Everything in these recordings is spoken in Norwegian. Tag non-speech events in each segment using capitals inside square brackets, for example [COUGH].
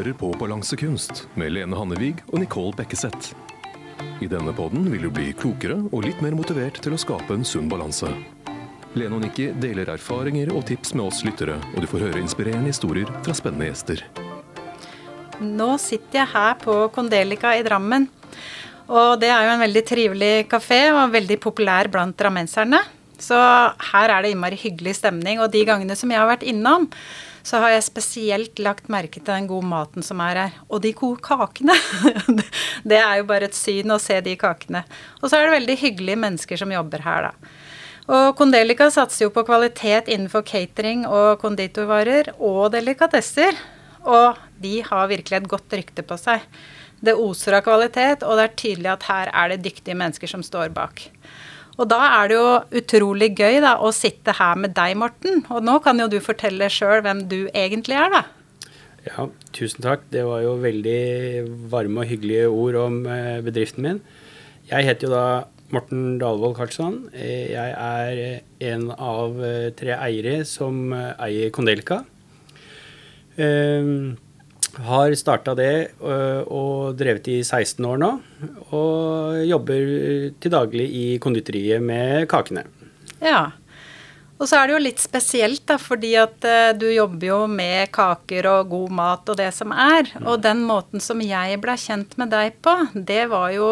hører på Balansekunst med Lene Hannevig og Nicole Bekkeseth. I denne podden vil du bli klokere og litt mer motivert til å skape en sunn balanse. Lene og Nikki deler erfaringer og tips med oss lyttere, og du får høre inspirerende historier fra spennende gjester. Nå sitter jeg her på Kondelika i Drammen. Og det er jo en veldig trivelig kafé og veldig populær blant drammenserne. Så her er det innmari hyggelig stemning. Og de gangene som jeg har vært innom, så har jeg spesielt lagt merke til den gode maten som er her. Og de gode kakene. [LAUGHS] det er jo bare et syn å se de kakene. Og så er det veldig hyggelige mennesker som jobber her, da. Og Kondelica satser jo på kvalitet innenfor catering og konditorvarer og delikatesser. Og de har virkelig et godt rykte på seg. Det oser av kvalitet, og det er tydelig at her er det dyktige mennesker som står bak. Og da er det jo utrolig gøy da, å sitte her med deg, Morten. Og nå kan jo du fortelle sjøl hvem du egentlig er, da. Ja, tusen takk. Det var jo veldig varme og hyggelige ord om eh, bedriften min. Jeg heter jo da Morten Dalvold Karlsson. Jeg er en av eh, tre eiere som eh, eier Kondelka. Um, har starta det øh, og drevet i 16 år nå. Og jobber til daglig i konditoriet med kakene. Ja. Og så er det jo litt spesielt, da, fordi at uh, du jobber jo med kaker og god mat og det som er. Mm. Og den måten som jeg ble kjent med deg på, det var jo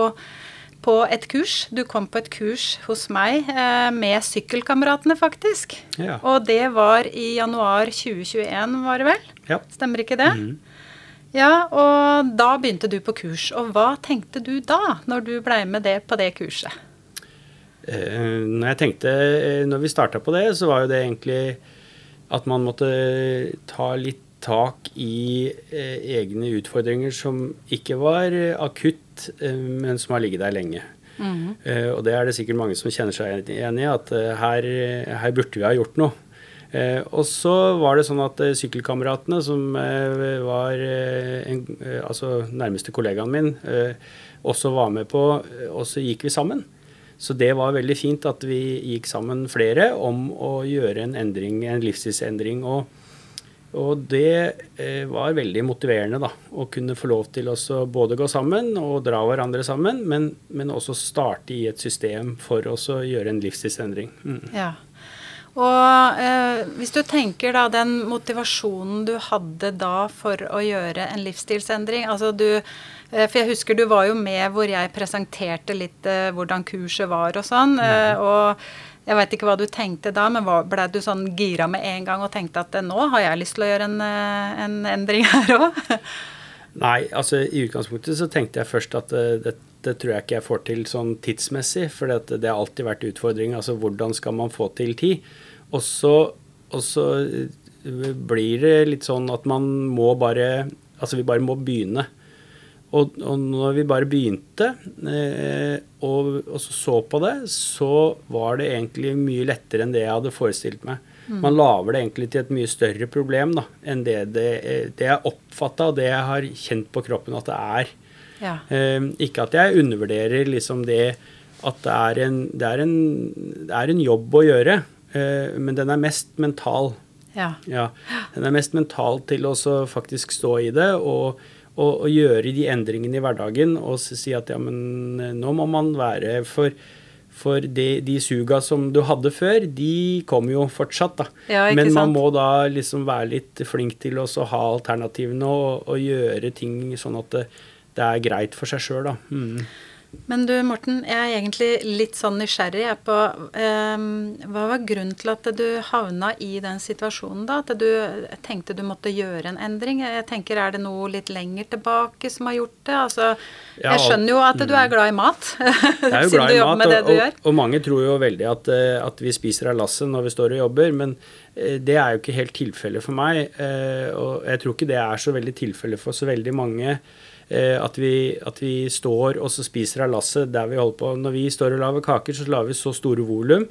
på et kurs. Du kom på et kurs hos meg uh, med Sykkelkameratene, faktisk. Ja. Og det var i januar 2021, var det vel? Ja. Stemmer ikke det? Mm. Ja, og da begynte du på kurs. Og hva tenkte du da, når du blei med det på det kurset? Eh, når jeg tenkte, eh, når vi starta på det, så var jo det egentlig at man måtte ta litt tak i eh, egne utfordringer som ikke var akutt, eh, men som har ligget der lenge. Mm -hmm. og det er det sikkert mange som kjenner seg igjen i, at her, her burde vi ha gjort noe. Eh, og så var det sånn at eh, sykkelkameratene, som eh, var eh, en, altså nærmeste kollegaen min, også var med på, og så gikk vi sammen. Så det var veldig fint at vi gikk sammen flere om å gjøre en endring, en livsstilsendring. Og, og det var veldig motiverende da, å kunne få lov til å både gå sammen og dra hverandre sammen, men, men også starte i et system for å gjøre en livsstilsendring. Mm. Ja. Og eh, hvis du tenker da den motivasjonen du hadde da for å gjøre en livsstilsendring altså du, eh, For jeg husker du var jo med hvor jeg presenterte litt eh, hvordan kurset var og sånn. Mm. og jeg veit ikke hva du tenkte da, men ble du sånn gira med en gang og tenkte at nå har jeg lyst til å gjøre en, eh, en endring [LAUGHS] her òg? Nei, altså i utgangspunktet så tenkte jeg først at uh, det, det, tror jeg ikke jeg får til sånn tidsmessig, for det, det har alltid vært utfordring. Altså hvordan skal man få til tid? Og så, eh, blir det litt sånn at man må bare Altså, vi bare må begynne. Og, og når vi bare begynte eh, og, og, så så på det, så var det egentlig mye lettere enn det jeg hadde forestilt meg. Mm. Man lager det egentlig til et mye større problem da, enn det, det, det jeg oppfatta og det jeg har kjent på kroppen at det er. Ja. Eh, ikke at jeg undervurderer liksom det at det er en, det er en, det er en jobb å gjøre. Eh, men den er mest mental. Ja. ja. Den er mest mental til å faktisk stå i det og, og, og, gjøre de endringene i hverdagen og si at ja, men eh, nå må man være For, for de, de suga som du hadde før, de kommer jo fortsatt, da. Ja, men man sant? må da liksom være litt flink til å ha alternativene og, og, gjøre ting sånn at det, det er greit for seg sjøl, da. Mm. Men du Morten, jeg er egentlig litt sånn nysgjerrig på um, Hva var grunnen til at du havna i den situasjonen, da? At du tenkte du måtte gjøre en endring? Jeg tenker, Er det noe litt lenger tilbake som har gjort det? Altså, jeg skjønner jo at du er glad i mat. [LAUGHS] Jeg er jo glad i mat, og, og, og, mange tror jo veldig at, eh, at vi spiser av lasset når vi står og jobber. men eh, det er jo ikke helt tilfellet for meg. Eh, og jeg tror ikke det er så veldig tilfellet for så veldig mange. Eh, at vi, at vi, står og så spiser av lasset der vi holder på. Når vi står og lager kaker, så lager vi så store volum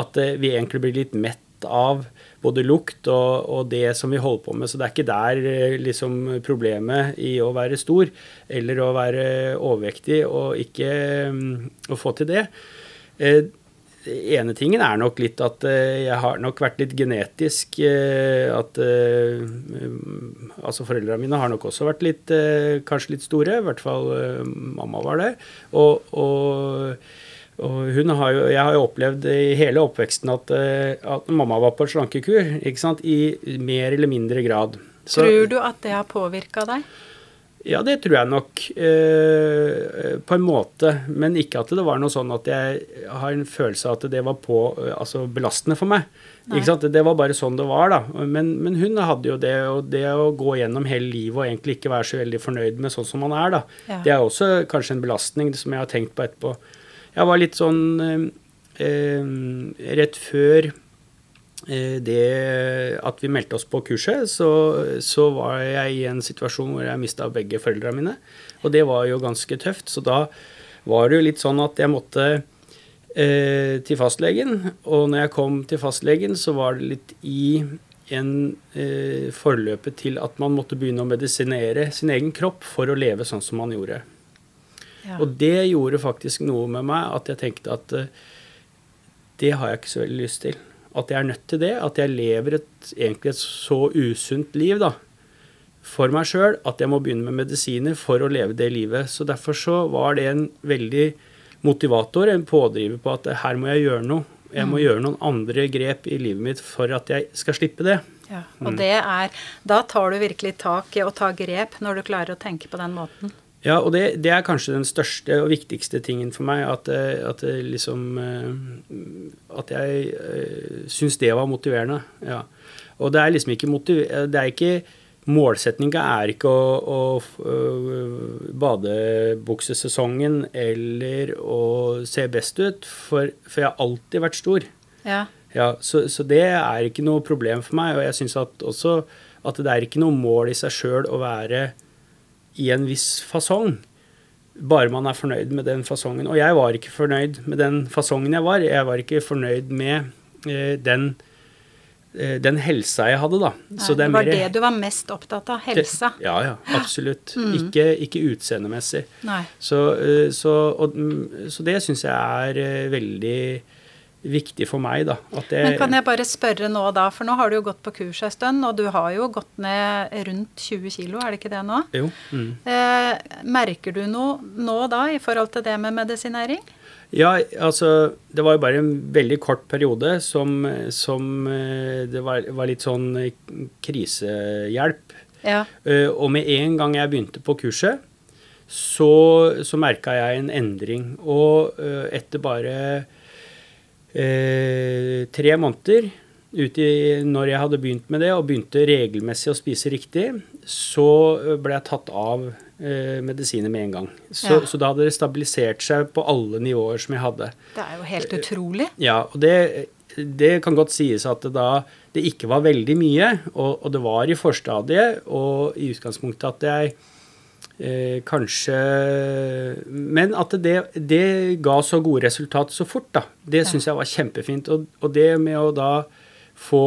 at eh, vi egentlig blir litt mett av både lukt og, og, det som vi holder på med. Så det er ikke der eh, liksom, problemet i å være stor eller å være overvektig og ikke um, å få til det. Ene tingen er nok litt at eh, jeg har nok vært litt genetisk eh, At eh, Altså, foreldrene mine har nok også vært litt Kanskje litt store. I hvert fall mamma var det. Og, og, og hun har jo, jeg har jo opplevd i hele oppveksten at, at mamma var på slankekur. ikke sant, I mer eller mindre grad. Så, Tror du at det har påvirka deg? Ja, det tror jeg nok. Eh, på en måte. Men ikke at det var noe sånn at jeg har en følelse av at det var på, altså belastende for meg. Det var bare sånn det var, da. Men, men, hun hadde jo det, og det å gå gjennom hele livet og egentlig ikke være så veldig fornøyd med sånn som man er, da. Ja. Det er også kanskje en belastning som jeg har tenkt på etterpå. Jeg var litt sånn eh, eh Rett før Eh, det at vi meldte oss på kurset, så, så var jeg i en situasjon hvor jeg mista begge foreldrene mine. Og det var jo ganske tøft. Så da var det jo litt sånn at jeg måtte eh, til fastlegen. Og når jeg kom til fastlegen, så var det litt i en eh, forløpet til at man måtte begynne å medisinere sin egen kropp for å leve sånn som man gjorde. Ja. Og det gjorde faktisk noe med meg at jeg tenkte at eh, det har jeg ikke så veldig lyst til at jeg er nødt til det. At jeg lever et, egentlig et så usunt liv da, for meg sjøl at jeg må begynne med medisiner for å leve det livet. Så derfor så var det en veldig motivator, en pådriver på at her må jeg gjøre noe. Jeg må mm. gjøre noen andre grep i livet mitt for at jeg skal slippe det. Ja, og mm. det er, Da tar du virkelig tak i å ta grep, når du klarer å tenke på den måten. Ja, og det, det, er kanskje den største og viktigste tingen for meg. At, eh, at liksom eh, At jeg uh, syns det var motiverende. Ja. Og det er liksom ikke motiver... Det er ikke Målsettinga er ikke å, å badebuksesesongen eller å se best ut, for, for jeg har alltid vært stor. Ja. ja så, så, det er ikke noe problem for meg. Og jeg syns også at det er ikke noe mål i seg sjøl å være i en viss fasong. Bare man er fornøyd med den fasongen. Og jeg var ikke fornøyd med den fasongen jeg var. Jeg var ikke fornøyd med eh, den, eh, den helsa jeg hadde, da. Nei, det, det var mer, det du var mest opptatt av? Helsa? Det, ja, ja. Absolutt. Mm. Ikke, ikke utseendemessig. Så, eh, så, og, mm, så det syns jeg er eh, veldig viktig for meg. da. Det, Men Kan jeg bare spørre nå, da, for nå har du jo gått på kurs en stund, og du har jo gått ned rundt 20 kg, er det ikke det nå? Jo. Mm. Eh, merker du noe nå da i forhold til det med medisinering? Ja, altså Det var jo bare en veldig kort periode som, som eh, det var, var, litt sånn krisehjelp. Ja. Uh, og med en gang jeg begynte på kurset, så, så merka jeg en endring. Og uh, etter bare eh, tre måneder ut i, når jeg hadde begynt med det, og begynte regelmessig å spise riktig, så ble jeg tatt av eh, medisiner med en gang. Så, ja. så, da hadde det stabilisert seg på alle nivåer som jeg hadde. Det er jo helt utrolig. Ja, og det, det kan godt sies at det da det ikke var veldig mye, og, og det var i forstadiet, og i utgangspunktet at jeg Eh, kanskje Men at det, det, ga så gode resultat så fort, da. Det syns jeg var kjempefint. Og, og, det med å da få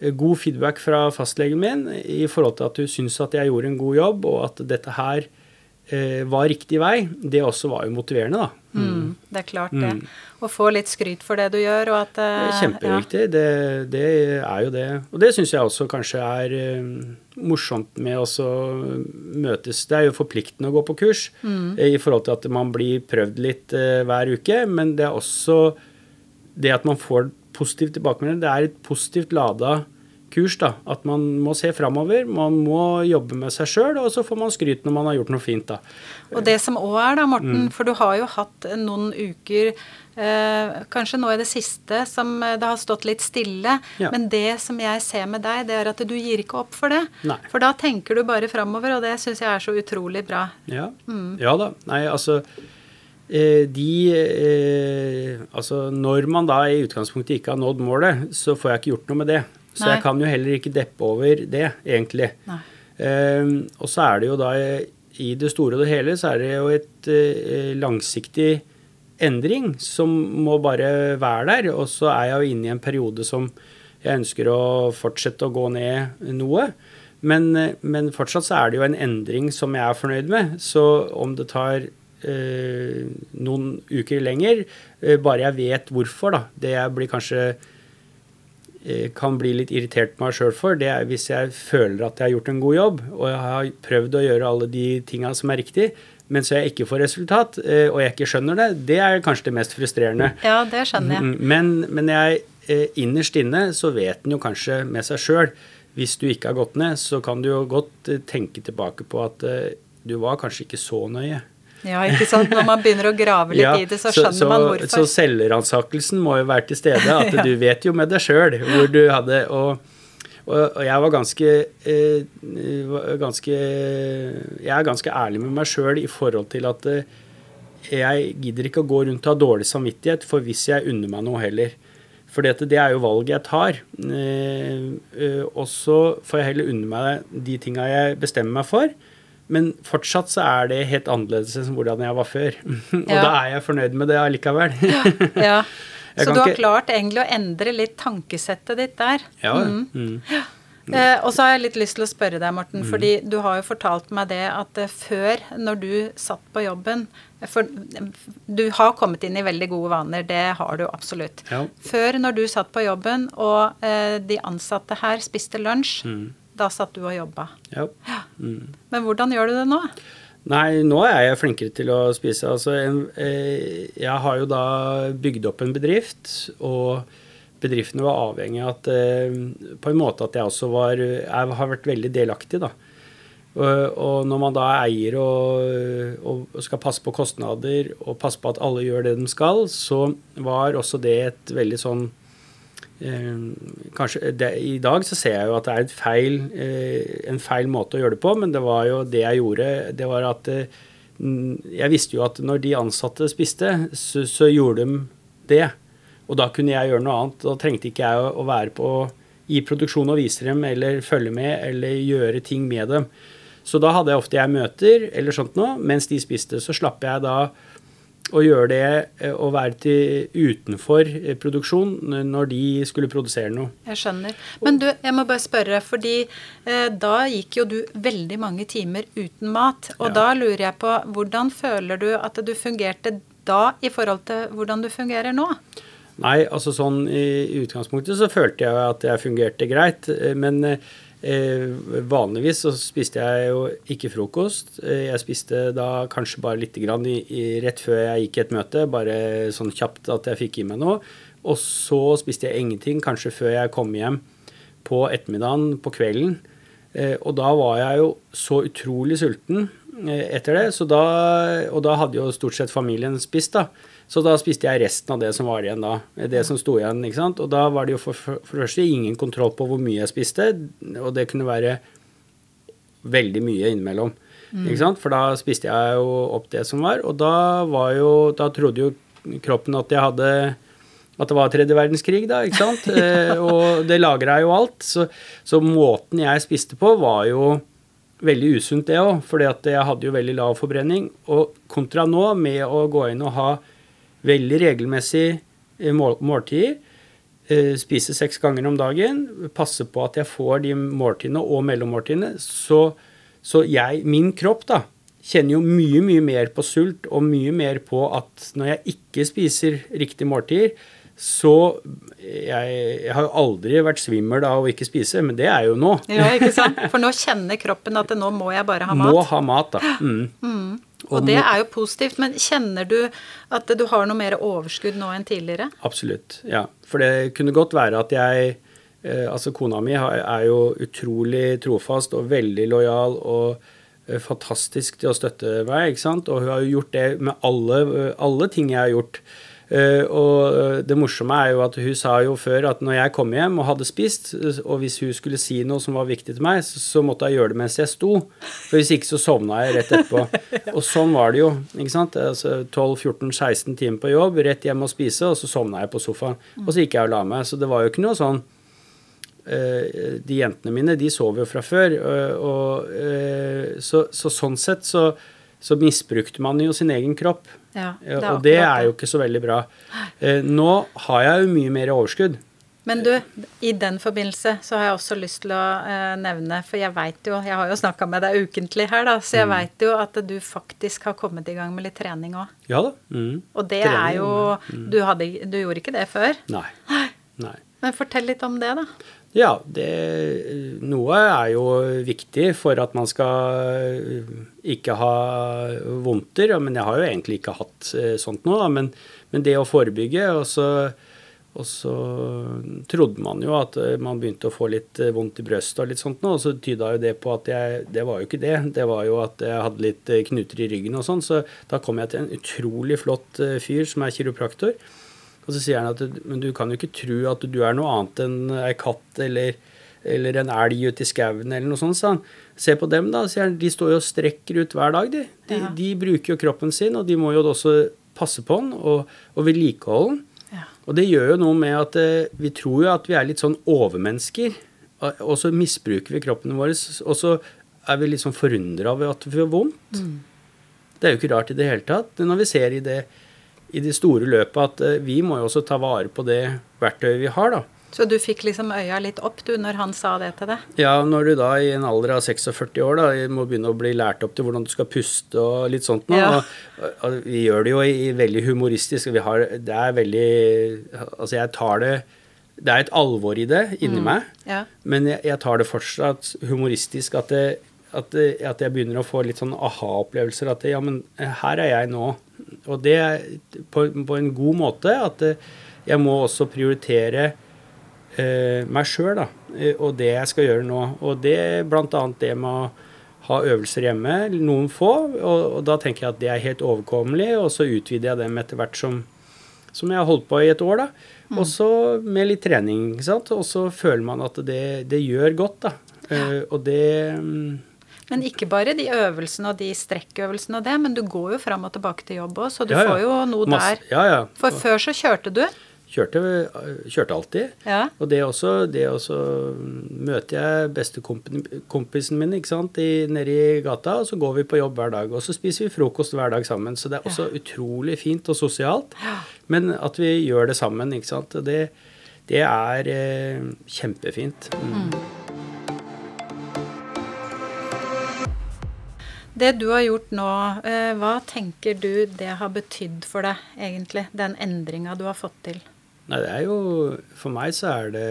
eh, god feedback fra fastlegen min i forhold til at hun syns at jeg gjorde en god jobb, og at dette her eh, var riktig vei, det også var jo motiverende, da. Mm. Mm, det er klart det. Mm. Å få litt skryt for det du gjør, og at eh, Kjempeviktig. Ja. Det, det, er jo det. Og det syns jeg også kanskje er eh, morsomt med å møtes. Det er jo forpliktende å gå på kurs mm. eh, i forhold til at man blir prøvd litt uh, hver uke, men det er også det at man får positivt tilbakemelding. Det er et positivt lada kurs. da, At man må se framover, man må jobbe med seg sjøl, og så får man skryt når man har gjort noe fint. da. Og det som òg er, da, Morten, mm. for du har jo hatt noen uker eh, Kanskje nå i det siste som eh, det har stått litt stille. Ja. Men det som jeg ser med deg, det er at du gir ikke opp for det. Nei. For da tenker du bare framover, og det syns jeg er så utrolig bra. Ja, mm. ja da. Nei, altså eh, de eh, Altså, når man da i utgangspunktet ikke har nådd målet, så får jeg ikke gjort noe med det. Så Nei. jeg kan jo heller ikke deppe over det, egentlig. Um, og så er det jo da i det store og det hele så er det jo et uh, langsiktig endring som må bare være der. Og så er jeg jo inne i en periode som jeg ønsker å fortsette å gå ned noe. Men, men fortsatt så er det jo en endring som jeg er fornøyd med. Så om det tar uh, noen uker lenger, uh, bare jeg vet hvorfor. da. Det blir kanskje eh, kan bli litt irritert på meg sjøl for, det er hvis jeg føler at jeg har gjort en god jobb, og jeg har prøvd å gjøre alle de tinga som er riktig, men så jeg ikke får resultat, eh, og jeg ikke skjønner det, det er kanskje det mest frustrerende. Ja, det skjønner jeg. Mm, Men, men jeg, eh, innerst inne så vet en jo kanskje med seg sjøl Hvis du ikke har gått ned, så kan du jo godt eh, tenke tilbake på at eh, du var kanskje ikke så nøye. Ja, ikke sant. Når man begynner å grave litt Ja, i det, så skjønner så, man Så hvorfor. selvransakelsen må jo være til stede. At [LAUGHS] Ja. du vet jo med deg sjøl hvor du hadde og, og, jeg var ganske, eh, ganske Jeg er ganske ærlig med meg sjøl i forhold til at eh, jeg gidder ikke å gå rundt og ha dårlig samvittighet for hvis jeg unner meg noe heller. For det er jo valget jeg tar. Eh, eh, og så får jeg heller unne meg de tinga jeg bestemmer meg for. Men fortsatt så er det helt annerledes enn hvordan jeg var før. [LAUGHS] og Ja. da er jeg fornøyd med det allikevel. Ja. ja. [LAUGHS] Så du har ikke- klart egentlig å endre litt tankesettet ditt der. ja, mm. [GASPS] Eh, og så har jeg litt lyst til å spørre deg, Morten, Mm. fordi du har jo fortalt meg det at eh, før, når du satt på jobben eh, For eh, du har kommet inn i veldig gode vaner, det har du absolutt. Ja. Før, når du satt på jobben og eh, de ansatte her spiste lunsj, Mm. Da satt du og jobba. ja. Men hvordan gjør du det nå? Nei, nå er jeg flinkere til å spise. Altså, eh, jeg har jo da bygd opp en bedrift, og bedriftene var avhengig av at eh, På en måte at jeg også var Jeg har vært veldig delaktig, da. Og, når man da er eier og, og skal passe på kostnader og passe på at alle gjør det de skal, så var også det et veldig sånn kanskje det, I dag så ser jeg jo at det er feil, eh, en feil måte å gjøre det på, men det var jo det jeg gjorde. Det var at eh, jeg visste jo at når de ansatte spiste, så, så gjorde de det. Og da kunne jeg gjøre noe annet. Da trengte ikke jeg å være på i produksjon og vise dem eller følge med eller gjøre ting med dem. Så da hadde jeg ofte jeg møter eller sånt noe. Mens de spiste, så slapp jeg da å gjøre det eh, å være til utenfor eh, produksjon når de skulle produsere noe. Jeg skjønner. Men du, jeg må bare spørre, fordi eh, da gikk jo du veldig mange timer uten mat. Og Ja. da lurer jeg på, hvordan føler du at du fungerte da i forhold til hvordan du fungerer nå? Nei, altså sånn i utgangspunktet så følte jeg at jeg fungerte greit. eh, Men eh, vanligvis så spiste jeg jo ikke frokost. Eh, Jeg spiste da kanskje bare lite grann i, i, rett før jeg gikk i et møte, bare sånn kjapt at jeg fikk i meg noe. Og så spiste jeg ingenting kanskje før jeg kom hjem på ettermiddagen, på kvelden. Eh, og da var jeg jo så utrolig sulten eh, etter det, da, og da hadde jo stort sett familien spist, da. Så da spiste jeg resten av det som var igjen da. Det som sto igjen, ikke sant. Og da var det jo for, for, for det første ingen kontroll på hvor mye jeg spiste, og det kunne være veldig mye innimellom. Ikke sant? For da spiste jeg jo opp det som var, og da var jo Da trodde jo kroppen at jeg hadde at det var tredje verdenskrig, da, ikke sant? [LAUGHS] Eh, og det lagra jo alt. Så, så måten jeg spiste på, var jo veldig usunt, det òg. For jeg hadde jo veldig lav forbrenning. Og kontra nå, med å gå inn og ha veldig regelmessig måltid, mål måltider, eh, spise seks ganger om dagen, passe på at jeg får de måltidene og mellommåltidene, så, så jeg, min kropp, da, kjenner jo mye, mye mer på sult og mye mer på at når jeg ikke spiser riktige måltider, så jeg, jeg har jo aldri vært svimmel av å ikke spise, men det er jo nå. Ja, ikke sant? [LAUGHS] For nå kjenner kroppen at nå må jeg bare ha mat. Må ha mat, da. Mm. Og det er jo positivt. Men kjenner du at du har noe mer overskudd nå enn tidligere? Absolutt. Ja. For det kunne godt være at jeg eh, Altså, kona mi er jo utrolig trofast og veldig lojal og eh, fantastisk til å støtte meg, ikke sant? Og hun har jo gjort det med alle, alle ting jeg har gjort. Eh, og eh, det morsomme er jo at hun sa jo før at når jeg kom hjem og hadde spist, eh, og hvis hun skulle si noe som var viktig til meg, så, så måtte jeg gjøre det mens jeg sto. For hvis ikke så sovna jeg rett etterpå. [LAUGHS] Og sånn var det jo. ikke sant? Altså 12-14-16 timer på jobb, rett hjem og spise, og så sovna jeg på sofaen. Og så gikk jeg og la meg. Så det var jo ikke noe sånn De jentene mine, de sov jo fra før. Og, og, så, så sånn sett så, så misbrukte man jo sin egen kropp. Ja, det og det er jo ikke så veldig bra. Eh, nå har jeg jo mye mer overskudd. Men du, i den forbindelse så har jeg også lyst til å eh, nevne, for jeg veit jo Jeg har jo snakka med deg ukentlig her, da, så jeg mm. veit jo at du faktisk har kommet i gang med litt trening òg. Ja da. Mm. Og det trening, er jo mm. du, hadde, du, gjorde ikke det før? Nei. Nei. Men fortell litt om det, da. Ja, det, noe er jo viktig for at man skal ikke ha vondter. Men jeg har jo egentlig ikke hatt eh, sånt nå. Men, men det å forebygge og så og så trodde man jo at eh, man begynte å få litt eh, vondt i brøstet og litt sånt nå, og så tyda jo det på at jeg Det var jo ikke det. Det var jo at jeg hadde litt eh, knuter i ryggen og sånn. Så da kom jeg til en utrolig flott fyr som er kiropraktor. Og så sier han at men du kan jo ikke tro at du er noe annet enn ei katt eller, eller en elg ute i skauen eller noe sånt, sa han. Se på dem, da, sier han. De står jo og strekker ut hver dag, de. De, ja. de bruker jo kroppen sin, og de må jo også passe på den og, og vedlikeholde den. Og det gjør jo noe med at eh, vi tror jo at vi er litt sånn overmennesker. Og så misbruker vi kroppene våre, og så er vi litt sånn forundra over at vi får vondt. Mm. Det er jo ikke rart i det hele tatt. Når vi ser i det, i det store løpet at eh, vi må jo også ta vare på det verktøyet vi har, da. Så du fikk liksom øya litt opp du, når han sa det til deg? Ja, når du da i en alder av 46 år da, må begynne å bli lært opp til hvordan du skal puste og litt sånt nå. Ja. Og, og, vi gjør det jo i, veldig humoristisk. Vi har, det er veldig Altså, jeg tar det Det er et alvor i det inni mm. meg, ja. men jeg, jeg, tar det fortsatt humoristisk at, det, at, det, at jeg begynner å få litt sånn aha-opplevelser. At det, ja, men her er jeg nå. Og det på, på en god måte. At jeg må også prioritere eh, meg sjøl, eh, og det jeg skal gjøre nå. Og det bl.a. det med å ha øvelser hjemme, noen få, og, og, da tenker jeg at det er helt overkommelig, og så utvider jeg dem etter hvert som, som jeg har holdt på i et år, da. Mm. Og så med litt trening, ikke sant. Og så føler man at det, det gjør godt, da. Eh, og det mm, men ikke bare de øvelsene og de strekkøvelsene og det, men du går jo fram og tilbake til jobb òg, så du ja, ja. får jo noe Masse, der. Ja, For før så kjørte du? Kjørte, kjørte alltid. Ja. Og det også, det også møter jeg bestekompisen min ikke sant, i, nede i gata, og så går vi på jobb hver dag. Og så spiser vi frokost hver dag sammen. Så det er også ja. utrolig fint og sosialt. Ja. Men at vi gjør det sammen, ikke sant. Det, det er eh, kjempefint. Mm. Det du har gjort nå, eh, hva tenker du det har betydd for deg, egentlig? Den endringa du har fått til? Nei, det er jo For meg så er det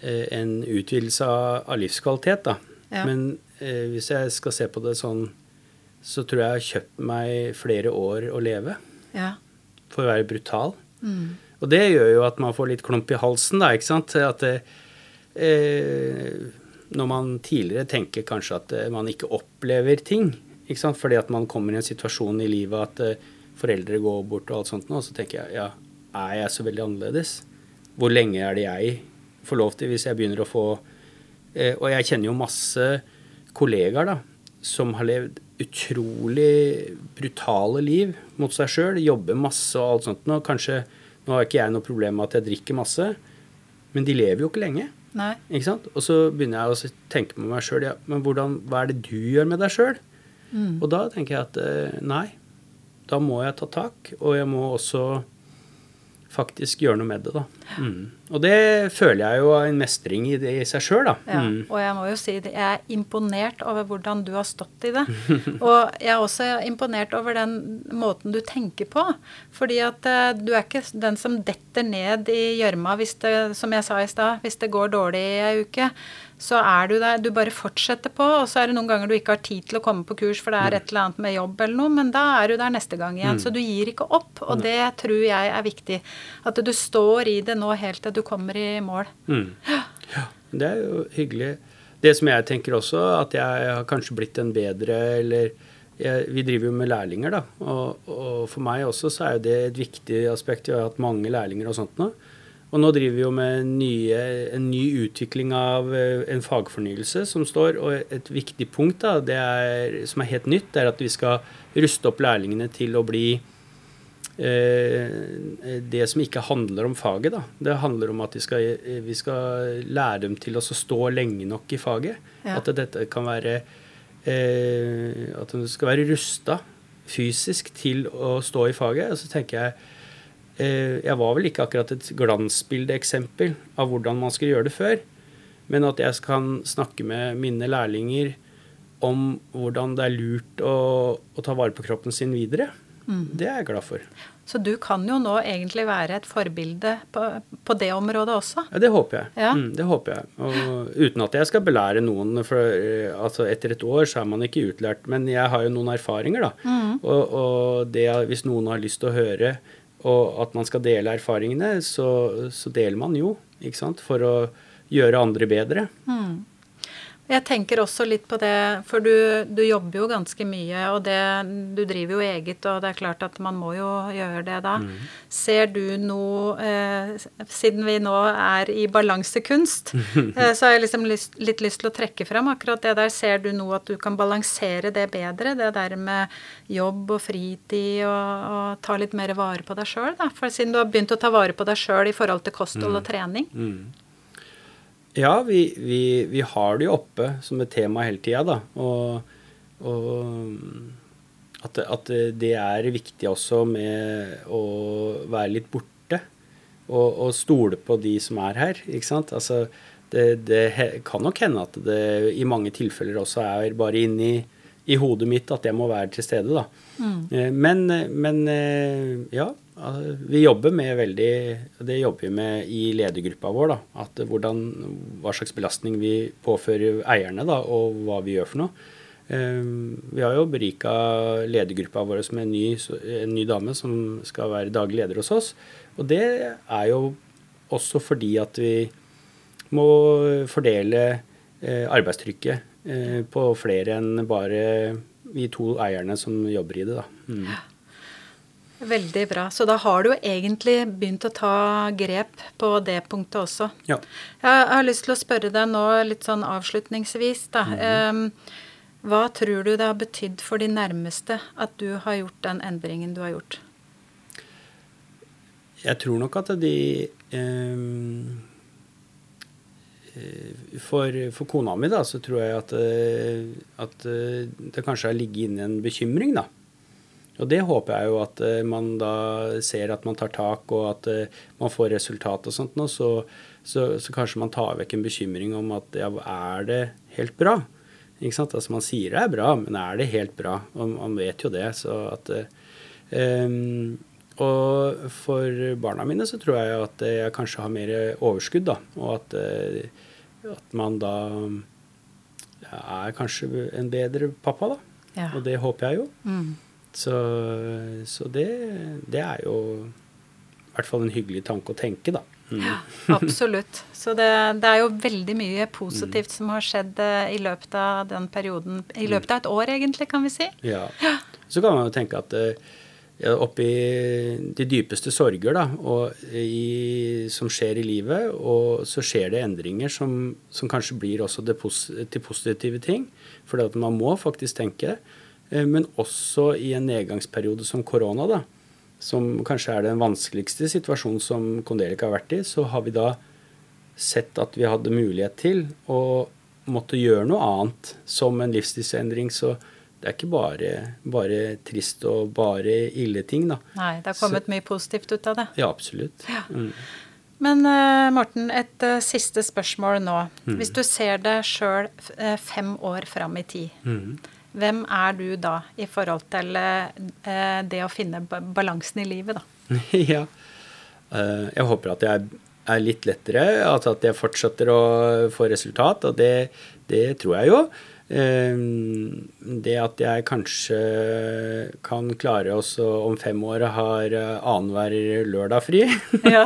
eh, en utvidelse av, livskvalitet, da. Ja. Men eh, hvis jeg skal se på det sånn, så tror jeg jeg har kjøpt meg flere år å leve. Ja. For å være brutal. Mm. Og det gjør jo at man får litt klump i halsen, da, ikke sant. At det, eh, når man tidligere tenker kanskje at eh, man ikke opplever ting, ikke fordi at man kommer i en situasjon i livet at eh, foreldre går bort og alt sånt og så tenker jeg ja, er jeg så veldig annerledes? Hvor lenge er det jeg får lov til hvis jeg begynner å få eh, Og jeg kjenner jo masse kollegaer da, som har levd utrolig brutale liv mot seg sjøl, jobber masse og alt sånt. Og kanskje, nå har ikke jeg noe problem med at jeg drikker masse, men de lever jo ikke lenge. Nei. Ikke sant? Og så begynner jeg å tenke med meg sjøl ja, men hvordan, hva er det du gjør med deg sjøl? Mm. Og da tenker jeg at eh, nei, da må jeg ta tak, og jeg må også faktisk gjøre noe med det. da. Mm. Og det føler jeg jo er en mestring i, det, i seg sjøl, da. Ja, mm. Og jeg må jo si det, jeg er imponert over hvordan du har stått i det. [LAUGHS] og jeg er også imponert over den måten du tenker på. Fordi at uh, du er ikke den som detter ned i gjørma hvis det, som jeg sa i stad, hvis det går dårlig i ei uke så er du der. Du bare fortsetter på, og så er det noen ganger du ikke har tid til å komme på kurs, for det er mm. et eller annet med jobb eller noe, men da er du der neste gang igjen. Mm. Så du gir ikke opp, og det tror jeg er viktig. At du står i det nå helt til du kommer i mål. Mm. Ja, det er jo hyggelig. Det som jeg tenker også, at jeg har kanskje blitt en bedre eller jeg, vi driver jo med lærlinger, da. Og, og, for meg også så er det et viktig aspekt. Vi har hatt mange lærlinger og sånt nå. Og nå driver vi jo med nye, en ny utvikling av eh, en fagfornyelse som står. Og et viktig punkt da, er, som er helt nytt, er at vi skal ruste opp lærlingene til å bli det som ikke handler om faget. Da. Det handler om at vi skal, vi skal lære dem til å stå lenge nok i faget. Ja. At dette kan være eh, At de skal være rusta fysisk til å stå i faget. Og så tenker jeg eh, Jeg var vel ikke akkurat et glansbildeeksempel av hvordan man skulle gjøre det før. Men at jeg kan snakke med mine lærlinger om hvordan det er lurt å, å ta vare på kroppen sin videre, det er jeg glad for. Så du kan jo nå egentlig være et forbilde på, på det området også. Ja, Det håper jeg. Ja. Mm, det håper jeg. Og uten at jeg skal belære noen, for eh, altså etter et år så er man ikke utlært. Men jeg har jo noen erfaringer, da. Og, og det, hvis noen har lyst til å høre, og at man skal dele erfaringene, så, så deler man jo, ikke sant. For å gjøre andre bedre. Jeg tenker også litt på det, for du, du jobber jo ganske mye, og det, du driver jo eget, og det er klart at man må jo gjøre det da. Ser du noe eh, Siden vi nå er i balansekunst, [LAUGHS] eh, så har jeg liksom lyst, litt lyst til å trekke fram akkurat det der. Ser du nå at du kan balansere det bedre? Det der med jobb og fritid og, og ta litt mer vare på deg sjøl, da? For siden du har begynt å ta vare på deg sjøl i forhold til kosthold og trening. Ja, vi, vi, vi har det jo oppe som et tema hele tida, da. Og, og at, at det er viktig også med å være litt borte. Og, og stole på de som er her, ikke sant. Altså, det, det kan nok hende at det i mange tilfeller også er bare inni i hodet mitt at jeg må være til stede, da. Mm. Men, men eh, ja, vi jobber med veldig Det jobber vi med i ledergruppa vår, da. At hvordan, hva slags belastning vi påfører eierne, da, og hva vi gjør for noe. Eh, Vi har jo berika ledergruppa vår med en ny, en ny dame som skal være daglig leder hos oss. Og det er jo også fordi at vi må fordele eh, arbeidstrykket eh, på flere enn bare vi to eierne som jobber i det. Da. Mm. Veldig bra. Så da har du jo egentlig begynt å ta grep på det punktet også. Ja. Jeg har lyst til å spørre deg nå litt sånn avslutningsvis, da. Mm. hva tror du det har betydd for de nærmeste at du har gjort den endringen du har gjort? Jeg tror nok at de eh, for, for kona mi, da, så tror jeg at, eh, at eh, det kanskje har ligget inne en bekymring, da. Og det håper jeg jo at eh, man da ser at man tar tak, og at eh, man får resultat og sånt nå. Så, så, så kanskje man tar vekk en bekymring om at ja, er det helt bra? Ikke sant? Altså Man sier det er bra, men er det helt bra? Og man vet jo det. Så at eh, ehm, Og for barna mine så tror jeg at jeg kanskje har mer overskudd, da. Og at, eh, at man da er kanskje en bedre pappa, da. Ja. Og det håper jeg jo. Mm. Så, så det, det er jo i hvert fall en hyggelig tanke å tenke, da. Mm. Absolutt. Så det, det er jo veldig mye positivt som har skjedd eh, i løpet av den perioden. I løpet av et år, egentlig, kan vi si. Ja. Så kan man jo tenke at eh, ja, oppi de dypeste sorger da, i, som skjer i livet, og så skjer det endringer som, som kanskje blir også pos til positive ting. For man må faktisk tenke. eh, Men også i en nedgangsperiode som korona, da, som kanskje er den vanskeligste situasjonen som Kondelik har vært i, så har vi da sett at vi hadde mulighet til å måtte gjøre noe annet som en livsstilsendring. Så det er ikke bare, bare trist og bare ille ting, da. Nei, det har kommet mye positivt ut av det. Ja, absolutt. Mm. Men uh, Morten, et uh, siste spørsmål nå. Mm. Hvis du ser deg sjøl fem år fram i tid, Mm. hvem er du da i forhold til det å finne balansen i livet, da? [LAUGHS] ja. Jeg håper at jeg er litt lettere, altså at jeg fortsetter å få resultat, og det, det tror jeg jo. Eh, Det at jeg kanskje kan klare også om fem år har eh, annenhver lørdag fri, Ja.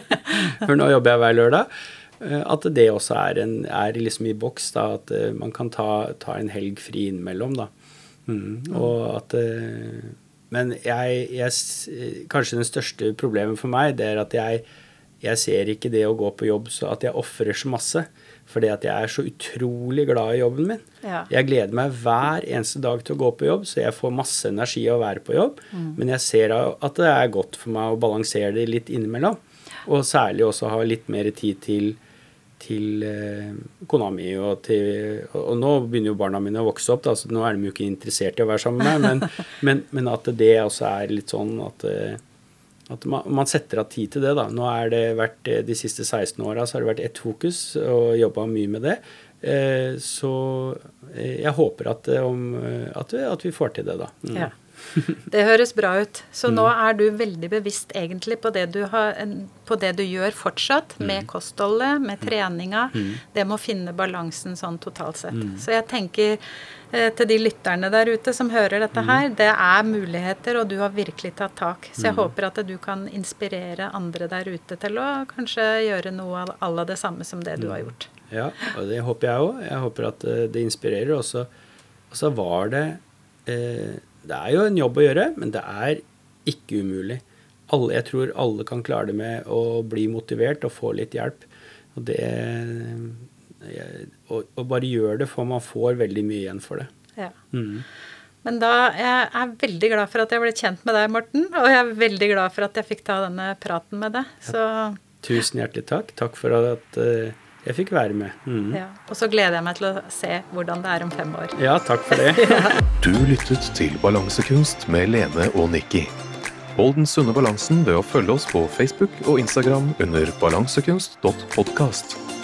[LAUGHS] for nå jobber jeg hver lørdag, eh, at det også er, en, er liksom i boks, da, at eh, man kan ta, ta en helg fri innimellom, da. Mm. Og at Men jeg, jeg Kanskje den største problemet for meg, det er at jeg, jeg ser ikke det å gå på jobb så at jeg ofrer så masse. Fordi at jeg er så utrolig glad i jobben min. Ja. Jeg gleder meg hver eneste dag til å gå på jobb, så jeg får masse energi av å være på jobb. Men jeg ser at det er godt for meg å balansere det litt innimellom. Og særlig også ha litt mer tid til, til eh, kona mi. Og, til, og, og nå begynner jo barna mine å vokse opp, da, så nå er de jo ikke interessert i å være sammen med meg. Men, [LAUGHS] men, men at det også er litt sånn at, eh, At man, man, setter av tid til det. da. Nå er det vært, De siste 16 åra har det vært ett fokus, og jobba mye med det. Eh, så eh, jeg håper at, om, at, vi, at, vi, får til det, da. Mm. Ja. [LAUGHS] Det høres bra ut. Så nå mm. er du veldig bevisst egentlig på det du, har, på det du gjør fortsatt, mm. med kostholdet, med treninga. Mm. Det med å finne balansen sånn totalt sett. Så jeg tenker eh, til de lytterne der ute som hører dette her, det er muligheter, og du har virkelig tatt tak. Så jeg håper at du kan inspirere andre der ute til å kanskje gjøre noe av alle det samme som det du har gjort. Ja, og det håper jeg òg. Jeg håper at eh, det inspirerer. Og så var det eh, det er jo en jobb å gjøre, men det er ikke umulig. Alle, jeg tror alle kan klare det med å bli motivert og få litt hjelp. Og det Og, bare gjøre det, for man får veldig mye igjen for det. Ja. Mm. Men da jeg er veldig glad for at jeg ble kjent med deg, Morten. Og jeg er veldig glad for at jeg fikk ta denne praten med deg. Så Tusen hjertelig takk. Takk for at uh, jeg fikk være med. Mm. Ja, og så gleder jeg meg til å se hvordan det er om fem år. Ja, takk for det. [LAUGHS] Du lyttet til Balansekunst med Lene og Nikki. Hold den sunne balansen ved å følge oss på Facebook og Instagram under balansekunst.podkast.